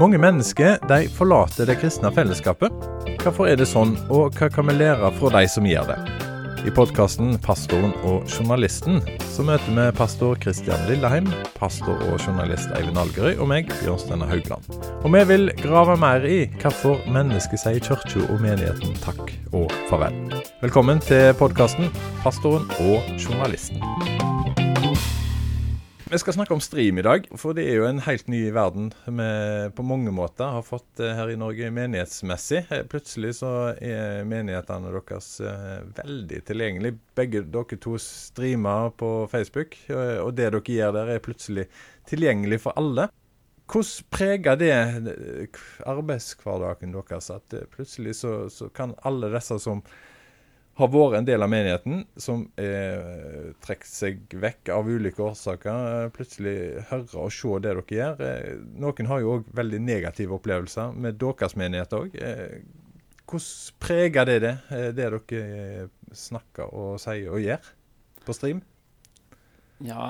Mange mennesker de forlater det kristne fellesskapet. Hvorfor er det sånn, og hva kan vi lære fra de som gjør det? I podkasten 'Pastoren og journalisten' så møter vi pastor Kristian Lilleheim, pastor og journalist Eivind Algerøy og meg, Bjørn Haugland. Og vi vil grave mer i hvorfor mennesket sier kirka og menigheten takk og farvel. Velkommen til podkasten 'Pastoren og journalisten'. Vi skal snakke om stream i dag, for det er jo en helt ny verden vi på mange måter har fått eh, her i Norge menighetsmessig. Eh, plutselig så er menighetene deres eh, veldig tilgjengelig. Begge dere to streamer på Facebook, og det dere gjør der er plutselig tilgjengelig for alle. Hvordan preger det arbeidshverdagen deres at plutselig så, så kan alle disse som har vært en del av menigheten, som eh, trekker seg vekk av ulike årsaker. Eh, plutselig høre og se det dere gjør. Eh, noen har jo òg veldig negative opplevelser med deres menighet òg. Eh, hvordan preger det det, det dere snakker og sier og gjør på stream? Ja,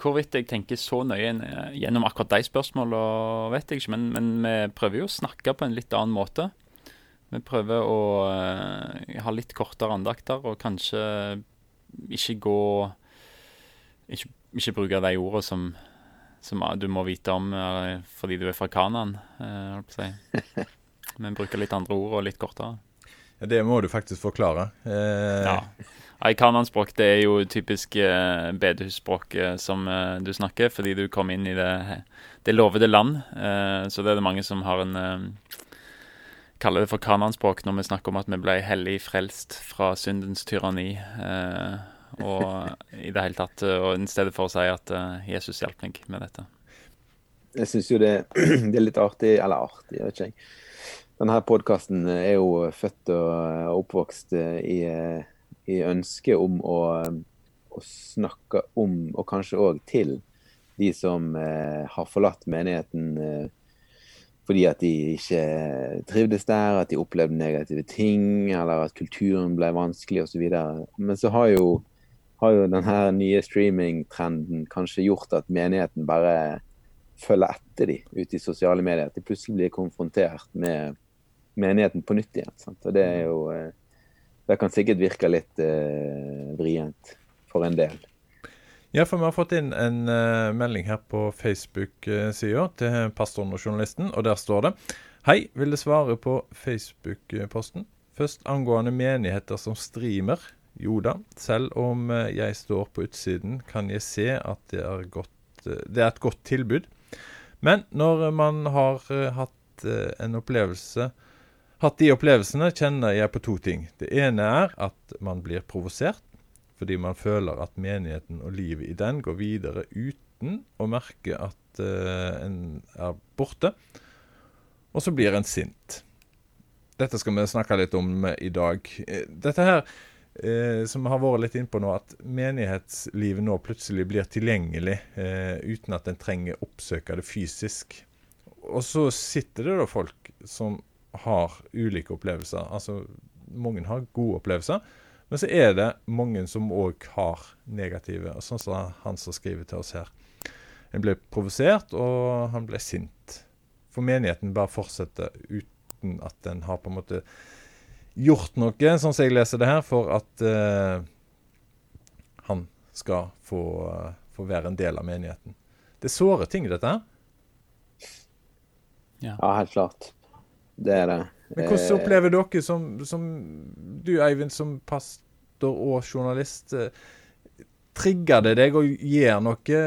hvorvidt jeg tenker så nøye gjennom akkurat de spørsmålene, vet jeg ikke. Men, men vi prøver jo å snakke på en litt annen måte. Vi prøver å uh, ha litt kortere andakter og kanskje ikke gå Ikke, ikke bruke de ordene som, som, du må vite om uh, fordi du er fra Kanan, uh, holdt på å si. Men bruke litt andre ord og litt kortere. Ja, Det må du faktisk forklare. Eh... Ja. I kananspråk det er jo typisk eh, bedehusspråk eh, som eh, du snakker, fordi du kom inn i det, det lovede land. Eh, så det er det mange som har en kaller det for kananspråk når vi snakker om at vi ble hellig frelst fra syndens tyranni. Eh, og i det hele tatt, eh, og i stedet for å si at uh, Jesus hjalp meg med dette. Jeg syns jo det, det, er litt artig, eller artig, jeg vet ikke jeg. Denne podkasten er jo født og oppvokst i, i ønsket om å, å, snakke om, og kanskje òg til, de som eh, har forlatt menigheten eh, fordi at de ikke trivdes der, at de opplevde negative ting, eller at kulturen ble vanskelig osv. Men så har jo, har jo denne nye streamingtrenden kanskje gjort at menigheten bare følger etter de ute i sosiale medier. At de plutselig blir konfrontert med menigheten på nytt igjen. Sant? Og det er jo eh, Det kan sikkert virke litt eh, vrient for en del. Ja, for vi har fått inn en uh, melding her på Facebook-sida til pastoren og journalisten, og der står det Hei, vil du svare på Facebook-posten? Først angående menigheter som streamer. Jo da, selv om uh, jeg står på utsiden, kan jeg se at det er, godt, uh, det er et godt tilbud. Men når man har hatt en opplevelse Hatt de opplevelsene, kjenner jeg på to ting. Det ene er at man blir provosert fordi man føler at menigheten og livet i den går videre uten å merke at uh, en er borte. Og så blir en sint. Dette skal vi snakke litt om i dag. Eh, dette her eh, som har vært litt innpå nå, at menighetslivet nå plutselig blir tilgjengelig eh, uten at en trenger oppsøke det fysisk. Og så sitter det da folk som har ulike opplevelser. Altså, mange har gode opplevelser. Men så er det mange som òg har negative, sånn som han som skriver til oss her. En ble provosert, og han ble sint. For menigheten bare fortsetter uten at en har på en måte gjort noe, sånn som jeg leser det her, for at uh, han skal få, uh, få, være en del av menigheten. Det er såre ting, dette her. Ja. ja, helt klart. Det er det. Men Hvordan eh, opplever dere som, som du, Eivind, som pastor og journalist? Eh, trigger det deg å gjøre noe?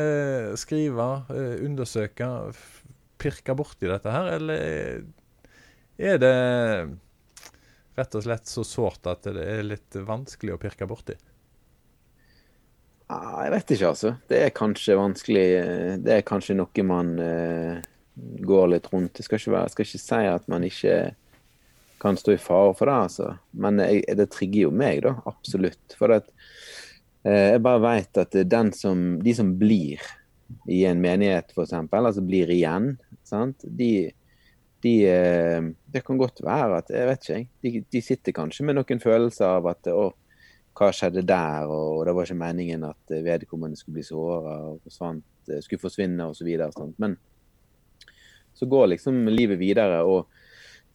Skrive, eh, undersøke, pirke borti dette her? Eller er det rett og slett så sårt at det er litt vanskelig å pirke borti? Jeg vet ikke, altså. Det er kanskje vanskelig. Det er kanskje noe man går litt rundt. Jeg skal ikke, være, jeg skal ikke si at man ikke kan stå i fare for det, altså. Men jeg, det trigger jo meg, da. Absolutt. For at, eh, jeg bare vet at som, de som blir i en menighet, f.eks., altså blir igjen, sant? De, de, eh, Det kan godt være at Jeg vet ikke, de, de sitter kanskje med noen følelser av at å, hva skjedde der, og det var ikke meningen at vedkommende skulle bli såra forsvant, skulle forsvinne osv. Men så går liksom livet videre. Og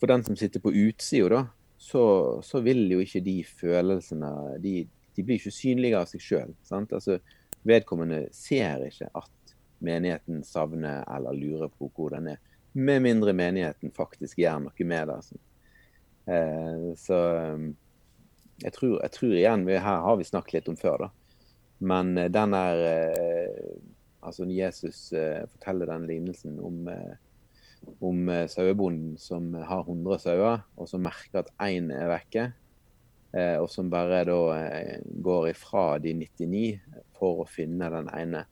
for den som sitter på utsida, da, så, så, vil jo ikke de følelsene De, de blir ikke synlige av seg sjøl. Altså, vedkommende ser ikke at menigheten savner eller lurer på hvor den er. Med mindre menigheten faktisk gjør noe med det. Altså. Eh, så um, jeg tror, jeg tror, igjen Her har vi snakket litt om før, da. Men eh, den der eh, Altså Jesus eh, forteller den lignelsen om eh, om eh, sauebonden som har 100 sauer, og som merker at én er vekke. Eh, og som bare da eh, går ifra de 99 for å finne den ene.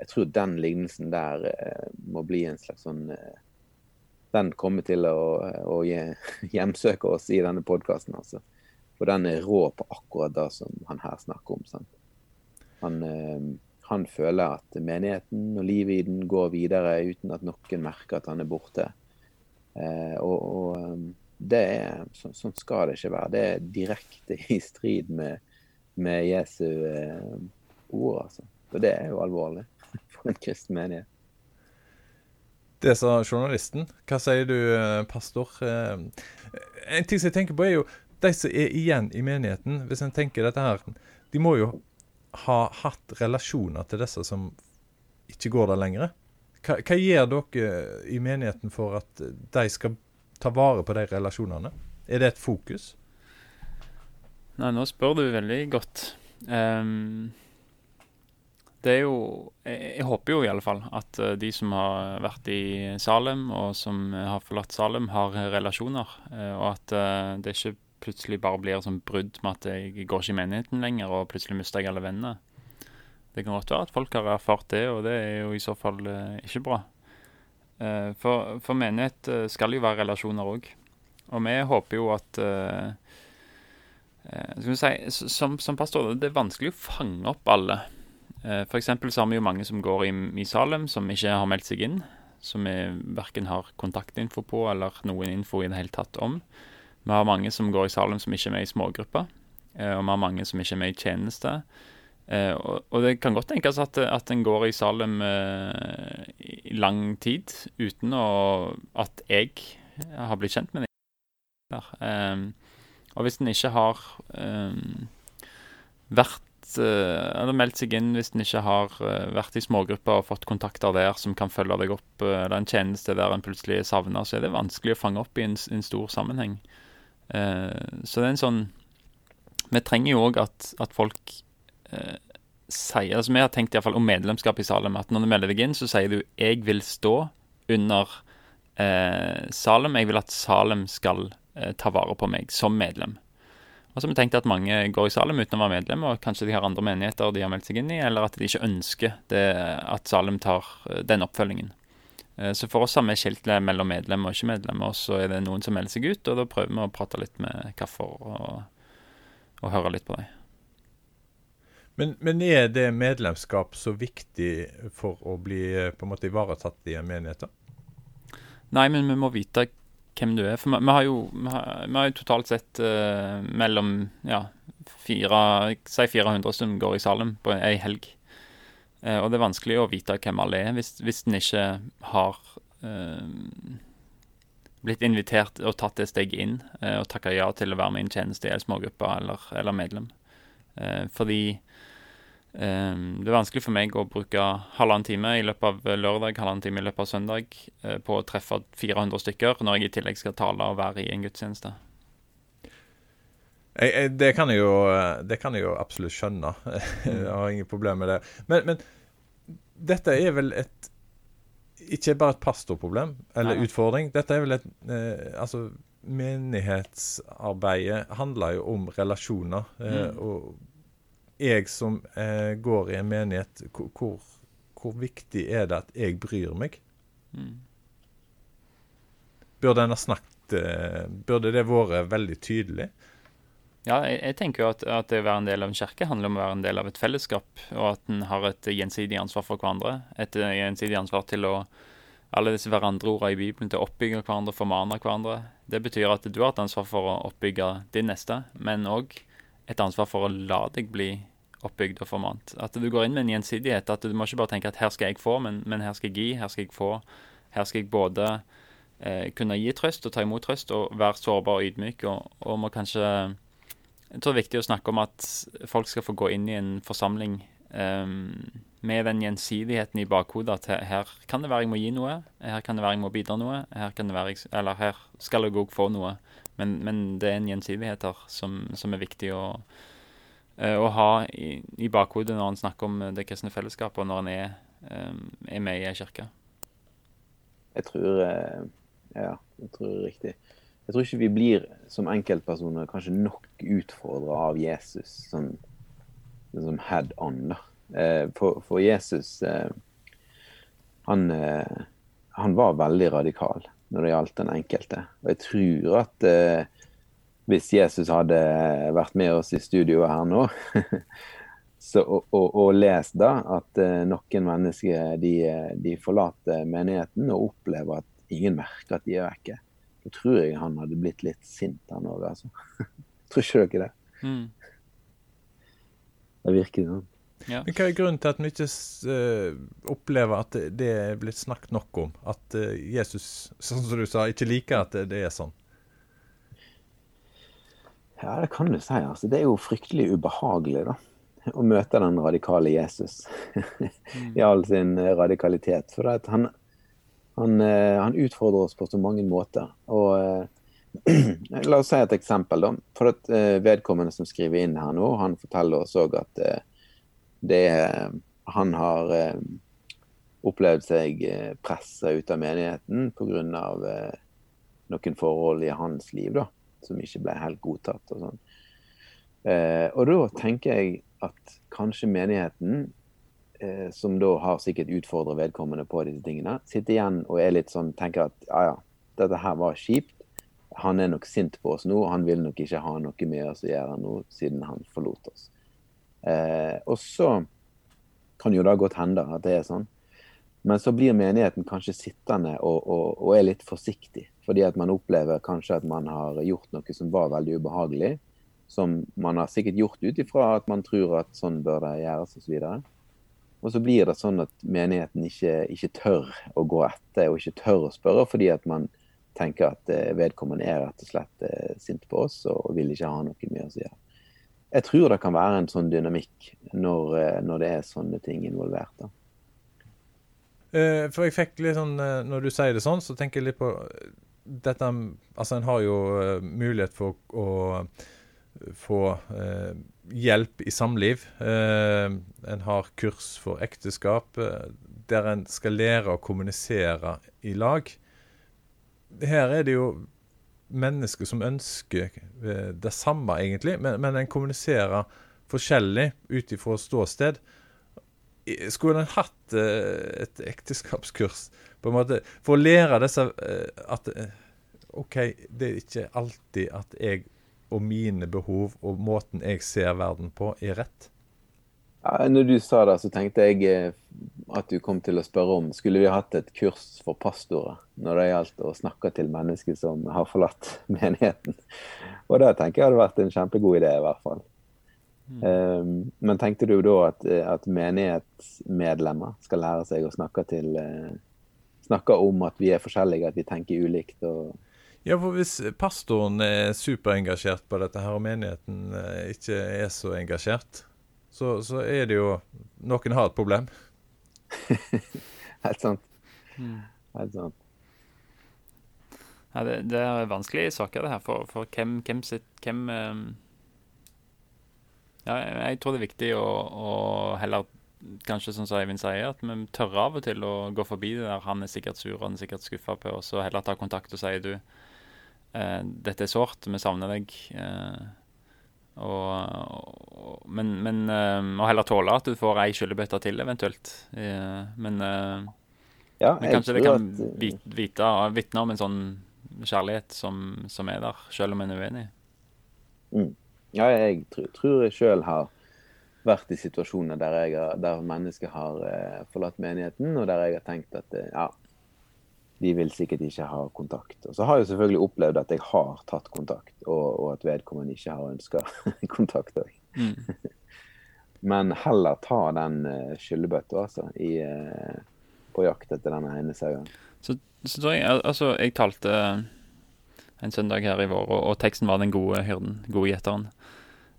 Jeg tror den lignelsen der må bli en slags sånn Den kommer til å, å hjemsøke oss i denne podkasten, altså. For den er rå på akkurat det som han her snakker om. Sant? Han han føler at menigheten og livet i den går videre uten at noen merker at han er borte. Eh, og, og, um, det er, så, sånn skal det ikke være. Det er direkte i strid med, med Jesu eh, ord. Altså. Og det er jo alvorlig for en kristen menighet. Det sa journalisten. Hva sier du, eh, pastor? Eh, en ting som jeg tenker på, er jo de som er igjen i menigheten. Hvis en tenker dette her De må jo har hatt relasjoner til disse som ikke går der lenger. Hva, hva gjør dere i menigheten for at de skal ta vare på de relasjonene? Er det et fokus? Nei, nå spør du veldig godt. Um, det er jo jeg, jeg, håper jo i alle fall at uh, de som har vært i Salem, og som har forlatt Salem, har relasjoner. Uh, og at uh, det ikke plutselig bare blir sånn brudd med at jeg går ikke i menigheten lenger, og plutselig mister jeg alle vennene. Det kan godt være at folk har erfart det, og det er jo i så fall eh, ikke bra. Eh, for, for, menighet eh, skal jo være relasjoner òg. Og vi håper jo at si, som, som pastor, det er vanskelig å fange opp alle. For eksempel så har vi jo mange som går i, i Salem, som ikke har meldt seg inn. Som vi verken har kontaktinfo på eller noen info i det hele tatt om. Vi har mange som går i Salem som ikke er med i smågrupper. Eh, og vi har mange som ikke er med i tjeneste. Eh, og, det kan godt tenkes at, at en går i Salem eh, i lang tid uten å, at jeg har blitt kjent med dem. Og hvis en ikke har vært eller meldt seg inn hvis en ikke har vært i smågrupper og fått kontakter der som kan følge deg opp, eller en tjeneste der en plutselig savner, så er det vanskelig å fange opp i en, en stor sammenheng. Eh, så det er en sånn Vi trenger jo òg at, at, folk eh, sier altså Vi har tenkt i fall om medlemskap i Salem, at når du melder deg inn, så sier du 'jeg vil stå under eh, Salem'. Jeg vil at Salem skal eh, ta vare på meg som medlem. Og så har vi tenkt at mange går i Salem uten å være medlem, og kanskje de har andre menigheter de har meldt seg inn i, eller at de ikke ønsker det, at Salem tar eh, den oppfølgingen. Eh, så for oss har vi skilt mellom medlemmer og ikke medlemmer, og så er det noen som melder seg ut, og da prøver vi å prate litt med Kaffer og, og høre litt på dem. Men, men, er det medlemskap så viktig for å bli eh, på en måte ivaretatt i en menighet? Nei, men vi må vite hvem du er. For vi, vi, har, jo, vi har, vi har jo, totalt sett uh, mellom ja, fire, si 400 som går i Salem på ei helg. Eh, og det er vanskelig å vite hvem alle er hvis, hvis en ikke har eh, blitt invitert og tatt det steget inn eh, og takka ja til å være med i en tjeneste i en smågruppe eller, eller medlem. Eh, fordi eh, det er vanskelig for meg å bruke halvannen time i løpet av lørdag, halvannen time i løpet av søndag eh, på å treffe 400 stykker, når jeg i tillegg skal tale og være i en gudstjeneste. Jeg, jeg, det, kan jo, det, kan jeg jo, absolutt skjønne. jeg har ingen problem med det. Men, men dette er vel et Ikke bare et pastorproblem eller Nei. utfordring. Dette er vel et eh, Altså, menighetsarbeidet handler jo om relasjoner. Eh, mm. Og jeg som eh, går i en menighet, hvor, hvor, viktig er det at jeg bryr meg? Mm. Burde en ha snakket eh, Burde det vært veldig tydelig? Ja, jeg, jeg, tenker jo at, at, det å være en del av en kirke handler om å være en del av et fellesskap, og at en har et gjensidig ansvar for hverandre. Et gjensidig ansvar til å alle disse hverandreordene i Bibelen til å oppbygge hverandre, formane hverandre. Det betyr at du har et ansvar for å oppbygge din neste, men òg et ansvar for å la deg bli oppbygd og formant. At du går inn med en gjensidighet. At du må ikke bare tenke at her skal jeg få, men, men her skal jeg gi, her skal jeg få. Her skal jeg både eh, kunne gi trøst og ta imot trøst og være sårbar og ydmyk. Og, og må kanskje Jeg tror det er viktig å snakke om at folk skal få gå inn i en forsamling um, med den gjensidigheten i bakhodet at her kan det være jeg må gi noe, her kan det være jeg må bidra noe, her, kan det være jeg, eller her skal jeg òg få noe. Men, men, det er en gjensidighet her som, som er viktig å, eh, å ha i, i, bakhodet når en snakker om det kristne fellesskapet, og når en er, um, er med i ei kirke. Jeg tror eh, Ja, jeg tror det er riktig. Jeg tror ikke vi blir som enkeltpersoner kanskje nok utfordra av Jesus som, som head on. Eh, for, for Jesus eh, han, eh, han, var veldig radikal når det gjaldt den enkelte. Og jeg tror at hvis Jesus hadde vært med oss i studioet her nå, så, og, og, og, lest da at noen mennesker de, de, forlater menigheten og opplever at ingen merker at de er vekke, da tror jeg han hadde blitt litt sint, han òg. Altså. tror ikke dere det? Mm. Det virker sånn. Ja. Men Hva er grunnen til at vi ikke uh, opplever at det, er blitt snakket nok om? At uh, Jesus, sånn som du sa, ikke liker at det, det, er sånn? Ja, det kan du si. Altså, det er jo fryktelig ubehagelig da, å møte den radikale Jesus i all sin eh, radikalitet. For han, han, han, utfordrer oss på så mange måter. Og La oss si et eksempel. da. For at Vedkommende som skriver inn her nå, han forteller oss òg at det Han har eh, opplevd seg eh, pressa ut av menigheten pga. Eh, noen forhold i hans liv da, som ikke ble helt godtatt. Og sånn. Eh, og da tenker jeg at kanskje menigheten, eh, som da har sikkert utfordra vedkommende på disse tingene, sitter igjen og er litt sånn, tenker at ja ja, dette her var kjipt. Han er nok sint på oss nå, han vil nok ikke ha noe med oss å gjøre nå siden han forlot oss. Eh, og så kan jo da godt hende at det er sånn. Men så blir menigheten kanskje sittende og, og, og, er litt forsiktig. Fordi at man opplever kanskje at man har gjort noe som var veldig ubehagelig. Som man har sikkert gjort ut ifra at man tror at sånn bør det gjøres osv. Og, og så blir det sånn at menigheten ikke, ikke, tør å gå etter og ikke tør å spørre, fordi at man tenker at eh, vedkommende er rett og slett eh, sint på oss og vil ikke ha noe med å gjøre jeg tror det kan være en sånn dynamikk når, eh, når det er sånne ting involvert. da. For jeg fikk litt sånn Når du sier det sånn, så tenker jeg litt på dette Altså, en har jo mulighet for å få hjelp i samliv. en har kurs for ekteskap der en skal lære å kommunisere i lag. Her er det jo mennesker som ønsker eh, det samme, egentlig, men, men en kommuniserer forskjellig ut ifra ståsted. Skulle en hatt eh, et ekteskapskurs på en måte, for å lære disse eh, at OK, det er ikke alltid at jeg og mine behov og måten jeg ser verden på, er rett? Ja, når du sa det, så tenkte jeg eh, at du kom til å spørre om skulle vi hatt et kurs for pastorer når det gjaldt å snakke til mennesker som har forlatt menigheten. Og det tenker jeg hadde vært en kjempegod idé, i hvert fall. Mm. Um, men tenkte du da at, eh, at, menighetsmedlemmer skal lære seg å snakke til uh, Snakke om at vi er forskjellige, at vi tenker ulikt? og ja, for Hvis pastoren er superengasjert på dette her, og menigheten ikke er så engasjert, så, så er det jo Noen har et problem. Helt sant. Mm. Helt sant. Ja, det, det, er vanskelige saker, det her. For, for hvem, hvem, sitt, hvem um, Ja, jeg tror det er viktig å, å heller kanskje som Eivind sier, at vi tør av og til å gå forbi det der. Han er sikkert sur og han er sikkert skuffa på oss, og heller ta kontakt og si du, eh, dette er sårt, vi savner deg. Eh, og, og, men, men uh, og heller tåle at du får ei skyllebøtte til, eventuelt. Men, ja, men kanskje det kan vite, vitne om en sånn kjærlighet som, som, er der, selv om en er uenig. Mm. Ja, jeg tror, tror jeg sjøl har vært i situasjoner der, jeg, der mennesker har forlatt menigheten, og der jeg har tenkt at ja, de vil sikkert ikke ha kontakt. Og så har jeg selvfølgelig opplevd at jeg har tatt kontakt, og, og at vedkommende ikke har ønska kontakt òg. Mm. Men heller ta den uh, skyllebøtta, altså, i, uh, på jakt etter denne ene sauen. Så, så tror jeg, altså, jeg talte en søndag her i vår, og, og teksten var 'Den gode hyrden', gode gjeteren.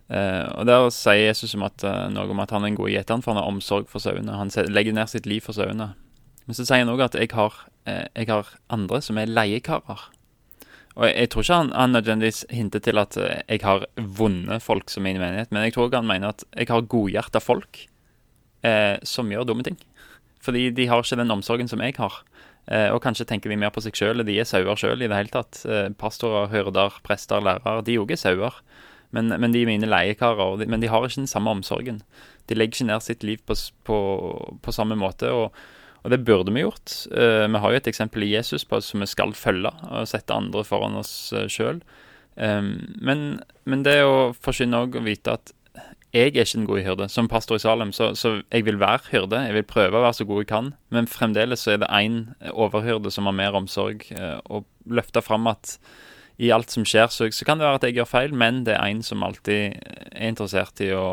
Uh, og Der sier Jesus om at, uh, noe om at han er en god gjeter, for han har omsorg for sauene. Han legger ned sitt liv for sauene. Men så sier han òg at jeg har, jeg har, andre som er leiekarer. Og jeg, jeg, tror ikke han, han nødvendigvis hinter til at jeg har vonde folk som i menighet, men jeg tror han mener at jeg har godhjerta folk som gjør dumme ting. Fordi de har ikke den omsorgen som jeg har. og kanskje tenker de mer på seg sjøl. De er sauer sjøl i det hele tatt. pastorer, hyrder, prester, lærere. De òg er sauer. Men, men, de er mine leiekarer. Men de har ikke den samme omsorgen. De legger ikke ned sitt liv på, på, på samme måte. Og, og, det burde vi gjort. Uh, vi har jo et eksempel i Jesus på som vi skal følge, og sette andre foran oss uh, sjøl. Men, men, det å forsyne òg å vite at jeg er ikke en god hyrde. Som pastor i Salem, så, så, jeg vil være hyrde. Jeg vil prøve å være så god jeg kan. Men fremdeles så er det én overhyrde som har mer omsorg, uh, og løfte fram at i alt som skjer, så, så, kan det være at jeg gjør feil, men det er en som alltid er interessert i å,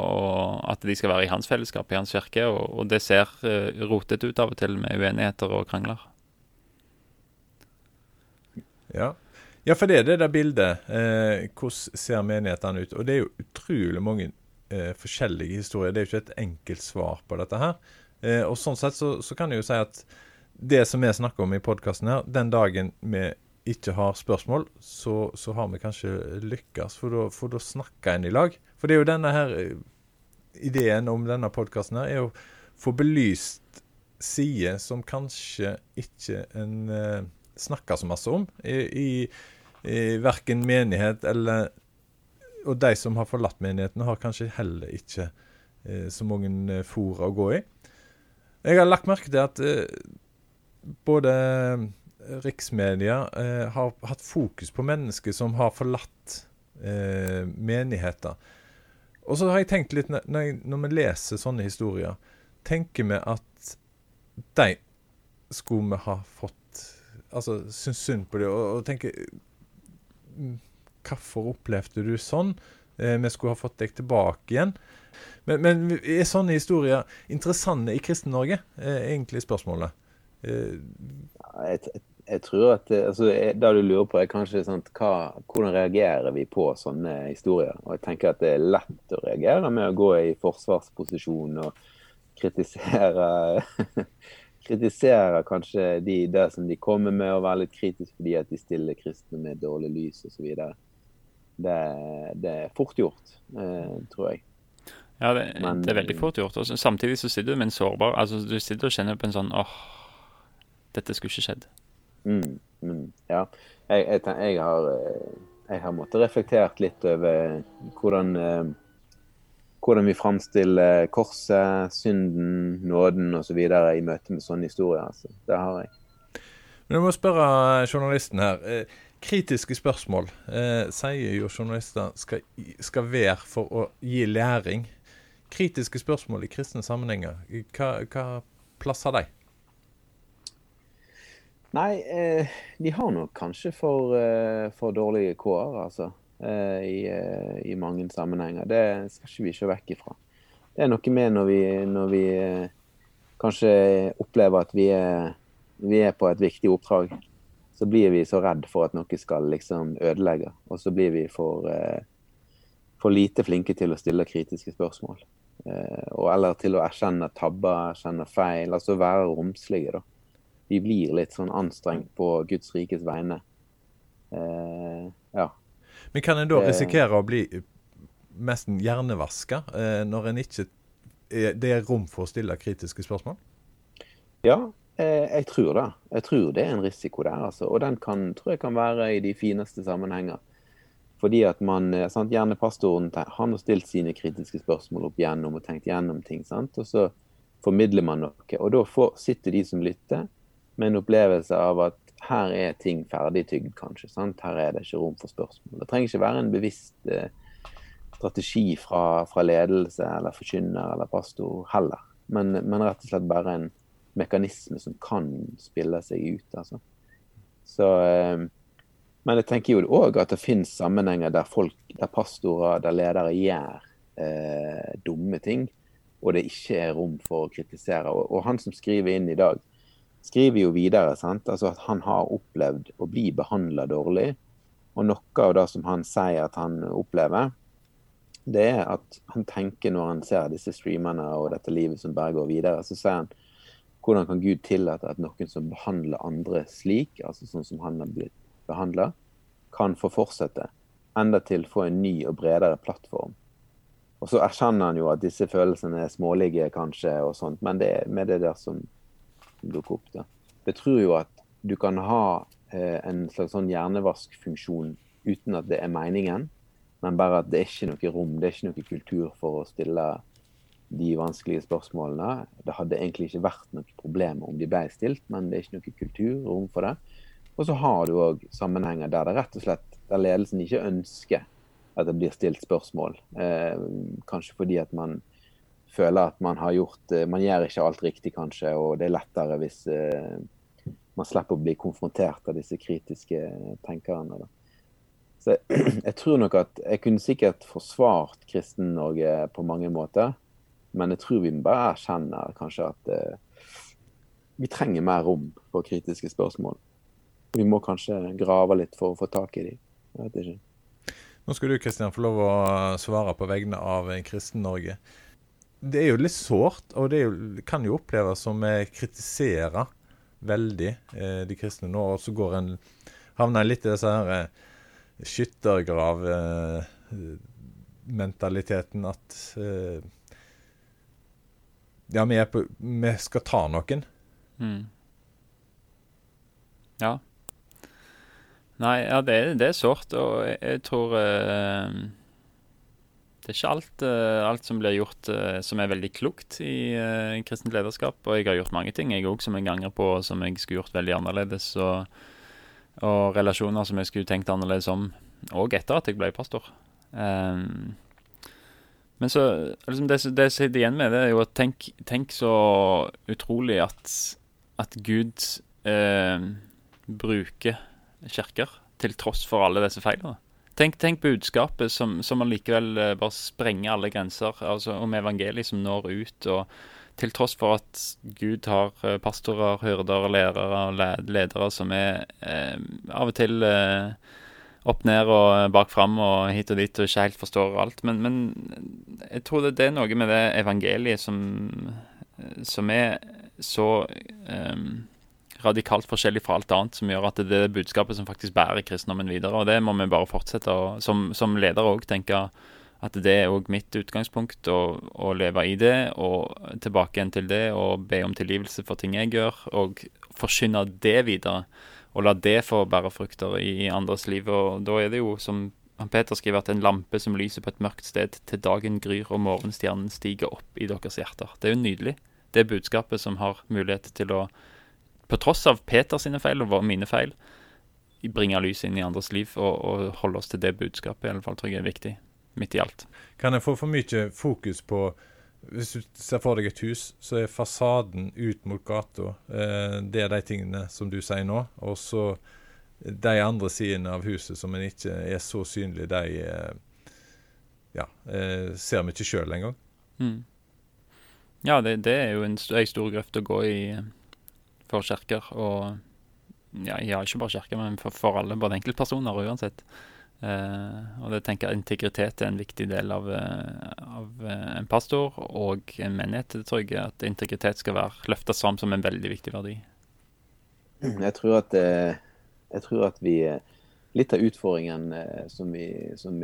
at de skal være i hans fellesskap, i hans kirke, og, og det ser uh, rotete ut av og til med uenigheter og krangler. Ja. ja for det er det der bildet. Eh, hvordan ser menighetene ut? Og det er jo utrolig mange eh, forskjellige historier. Det er jo ikke et enkelt svar på dette her. Eh, og sånn sett så, så, kan jeg jo si at det som vi snakker om i podkasten her, den dagen vi ikke har spørsmål, så, så har vi kanskje lykkes, for da snakker en i lag. For det er jo denne her eh, ideen om denne podkasten her, er å få belyst sider som kanskje ikke en uh, snakker så masse om i, i, i verken menighet eller Og de som har forlatt menigheten, har kanskje heller ikke uh, så mange fora å gå i. Jeg har lagt merke til at uh, både riksmedia eh, har hatt fokus på mennesker som har forlatt eh, menigheter. Og så har jeg tenkt litt, når, jeg, når vi leser sånne historier, tenker vi at de skulle vi ha fått Altså syns synd på dem og, og tenker mm, Hvorfor opplevde du sånn? Eh, vi skulle ha fått deg tilbake igjen. Men, men er sånne historier interessante i Kristen-Norge? Eh, egentlig spørsmålet. Eh, jeg, jeg tror at eh, altså, Det du lurer på, er kanskje sant, hva, hvordan reagerer vi på sånne historier. Og jeg tenker at det er lett å reagere med å gå i forsvarsposisjon og kritisere kritisere kanskje de, det som de kommer med, og være litt kritisk fordi at de stiller kristne med dårlig lys osv. Det, det er fort gjort, eh, tror jeg. Ja, det, Men, det, er veldig fort gjort. Og samtidig så sitter du med en sårbar altså Du sitter og kjenner på en sånn åh, dette skulle ikke skjedd. Mm, mm, ja. Jeg, jeg, jeg, har, eh, jeg, har, måttet reflektert litt over hvordan, eh, hvordan vi framstiller korset, synden, nåden osv. i møte med sånne historier. Altså. Det har jeg. Men jeg må spørre journalisten her. Eh, kritiske spørsmål eh, sier jo journalister skal, skal, være for å gi læring. Kritiske spørsmål i kristne sammenhenger, hva, hva plass de? Nei, eh, de har nok kanskje for, eh, for dårlige kår, altså. Eh, i, eh, I, mange sammenhenger. Det skal ikke vi se vekk ifra. Det er noe med når vi, når vi eh, kanskje opplever at vi er, vi er, på et viktig oppdrag. Så blir vi så redd for at noe skal liksom ødelegge. Og så blir vi for, eh, for lite flinke til å stille kritiske spørsmål. og eller til å erkjenne tabber, erkjenne feil. Altså være romslige, da vi blir litt sånn anstrengt på Guds rikes vegne. Eh, ja. Men kan en da risikere å bli nesten hjernevaska eh, når en ikke er, det er rom for å stille kritiske spørsmål? Ja, eh, jeg tror det. Jeg tror det er en risiko der. Altså. Og den kan, tror jeg kan være i de fineste sammenhenger. Fordi at man, eh, sant, Gjerne pastoren han har stilt sine kritiske spørsmål opp gjennom og tenkt gjennom ting. sant? Og så formidler man noe. Og da får, sitter de som lytter, med en opplevelse av at her er ting ferdig tygd, kanskje. Sant? Her er det ikke rom for spørsmål. Det trenger ikke være en bevisst eh, strategi fra, fra, ledelse eller forkynner eller pastor heller. Men, men, rett og slett bare en mekanisme som kan spille seg ut. altså. Så, eh, men jeg tenker jo òg at det finnes sammenhenger der folk, der pastorer, der ledere gjør eh, dumme ting, og det ikke er rom for å kritisere. Og, og, han som skriver inn i dag, skriver jo videre? Altså at han har opplevd å bli behandla dårlig. Og noe av det som han sier at han opplever, det er at han tenker når han ser disse streamerne og dette livet som bare går videre, så sier han hvordan kan Gud tillate at noen som behandler andre slik, altså sånn som han har blitt behandla, kan få fortsette, enda til få en ny og bredere plattform. Og så erkjenner han jo at disse følelsene er smålige, kanskje, og sånt, men det med det der som dukker opp. da. Jeg tror jo at du kan ha eh, en slags sånn hjernevaskfunksjon uten at det er meningen, men bare at det er ikke noe rom, det er ikke noe kultur for å stille de vanskelige spørsmålene. Det hadde egentlig ikke vært noe problem om de ble stilt, men det er ikke noe kultur rom for det. Og så har du òg sammenhenger der det rett og slett der ledelsen ikke ønsker at det blir stilt spørsmål. Eh, kanskje fordi at man føler at man har gjort eh, Man gjør ikke alt riktig, kanskje, og det er lettere hvis eh, man slipper å bli konfrontert av disse kritiske tenkerne. Da. Så jeg tror nok at jeg kunne sikkert forsvart Kristen-Norge på mange måter. Men jeg tror vi bare erkjenner kanskje at vi trenger mer rom for kritiske spørsmål. Vi må kanskje grave litt for å få tak i dem. Jeg vet ikke. Nå skal du Kristian, få lov å svare på vegne av Kristen-Norge. Det er jo litt sårt, og det jo, kan jo oppleves som vi kritiserer veldig eh, de kristne nå. Og så går en havner litt i disse her eh, skyttergravmentaliteten at uh, Ja, vi, på, vi, skal ta noen. Mm. Ja. Nei, ja, det, det er sårt, og jeg, jeg tror uh, Det er ikke alt, uh, alt som blir gjort som er veldig klokt i kristent lederskap. Og jeg har gjort mange ting jeg òg som jeg angrer på, som jeg skulle gjort veldig annerledes. og og relasjoner som jeg skulle tenkt annerledes om, òg etter at jeg ble pastor. Um, men så liksom det, det jeg sitter igjen med, det er jo at tenk, tenk så utrolig at, at Gud eh, bruker kirker til tross for alle disse feilene. Tenk, tenk budskapet som, som allikevel eh, bare sprenger alle grenser, altså om evangeliet som når ut. og til tross for at Gud har eh, pastorer, hyrder, lærere, og ledere som er eh, av og til eh, opp ned og bak fram og hit og dit og ikke helt forstår alt. Men, men jeg tror det, er noe med det evangeliet som, som er så eh, radikalt forskjellig fra alt annet, som gjør at det er budskapet som faktisk bærer kristendommen videre. Og det må vi bare fortsette å, som, som leder òg, tenke at det er òg mitt utgangspunkt å, å, leve i det, og tilbake igjen til det, og be om tilgivelse for ting jeg gjør, og forkynne det videre. Og la det få bære frukter i, andres liv. Og da er det jo, som Peter skriver, at en lampe som lyser på et mørkt sted til dagen gryr og morgenstjernen stiger opp i deres hjerter. Det er jo nydelig. Det er budskapet som har mulighet til å, på tross av Peters feil og mine feil, bringe lys inn i andres liv og, og holde oss til det budskapet. i alle fall tror jeg er viktig midt i alt. Kan jeg få for mye fokus på Hvis du ser for deg et hus, så er fasaden ut mot gata eh, Det er de tingene som du sier nå. Og så de andre sidene av huset som en ikke er så synlige, de eh, ja, eh, ser vi ikke sjøl engang. Mm. Ja, det, det, er jo en, en stor grøft å gå i eh, for kirker. Og ja, ja, ikke bare kirker, men for, for alle, både enkeltpersoner uansett. Uh, og det tenker jeg Integritet er en viktig del av, uh, av uh, en pastor og en menighet. Det tror jeg at integritet skal være løfta fram som en veldig viktig verdi. Jeg tror at, jeg tror at vi Litt av utfordringen som vi som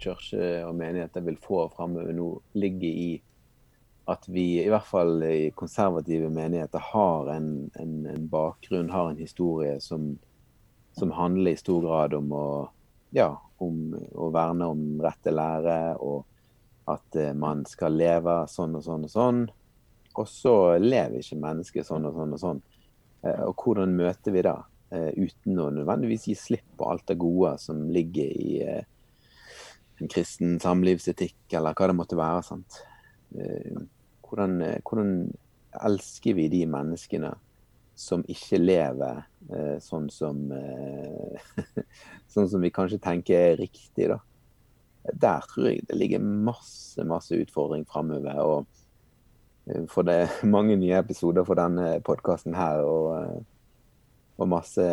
kirke og menigheter vil få framover nå, ligger i at vi i hvert fall i konservative menigheter har en, en, en bakgrunn, har en historie som, som handler i stor grad om å ja, om å verne om rett til lære, og at uh, man skal leve sånn og sånn og sånn. Og så lever ikke mennesket sånn og sånn og sånn. Uh, og hvordan møter vi det? Uh, uten å nødvendigvis gi slipp på alt det gode som ligger i en kristen samlivsetikk, eller hva det måtte være. Hvordan, hvordan, elsker vi de menneskene som ikke lever eh, sånn som eh, Sånn som vi kanskje tenker er riktig, da. Der tror jeg det ligger masse, masse utfordring framover. Og eh, for det er mange nye episoder for denne podkasten her, og, eh, og, masse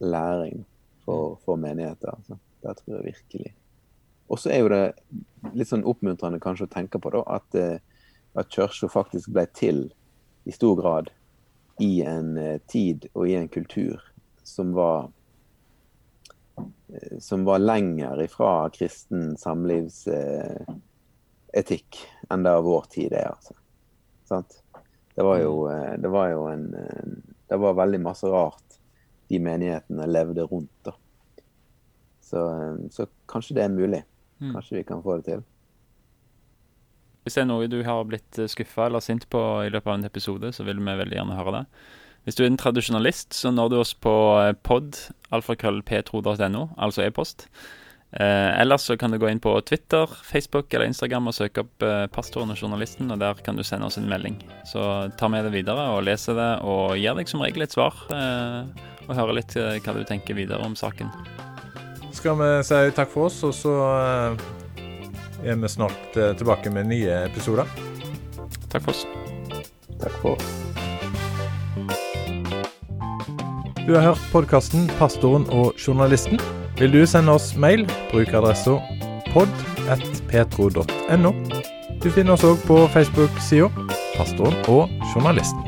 læring for, for menigheter. Altså. Der tror jeg virkelig. Og så er jo det litt sånn oppmuntrende kanskje å tenke på da, at, eh, at kirka faktisk ble til i stor grad i en eh, tid og i en kultur som var eh, som var lenger ifra kristen samlivsetikk enn det vår tid er. altså. Sant? Det var jo, det var jo en Det var veldig masse rart de menighetene levde rundt. da. Så, så kanskje det er mulig. Mm. Kanskje vi kan få det til. Hvis det er noe du har blitt eh, skuffa eller sint på i løpet av en episode, så vil vi veldig gjerne høre det. Hvis du er en tradisjonalist, så når du oss på eh, pod, alfakrøllpetro.no, altså e-post. Eh, ellers så kan du gå inn på Twitter, Facebook eller Instagram og søke opp eh, pastoren og journalisten, og der kan du sende oss en melding. Så ta med det videre og lese det, og gir deg som regel et svar. Eh, og høre litt eh, hva du tenker videre om saken skal vi si takk for oss, og så er vi snart eh, tilbake med nye episoder. Takk for oss. Takk for oss. Du har hørt podkasten 'Pastoren og journalisten'. Vil du sende oss mail, bruk adressa pod.petro.no. Du finner oss òg på Facebook-sida 'Pastoren og journalisten'.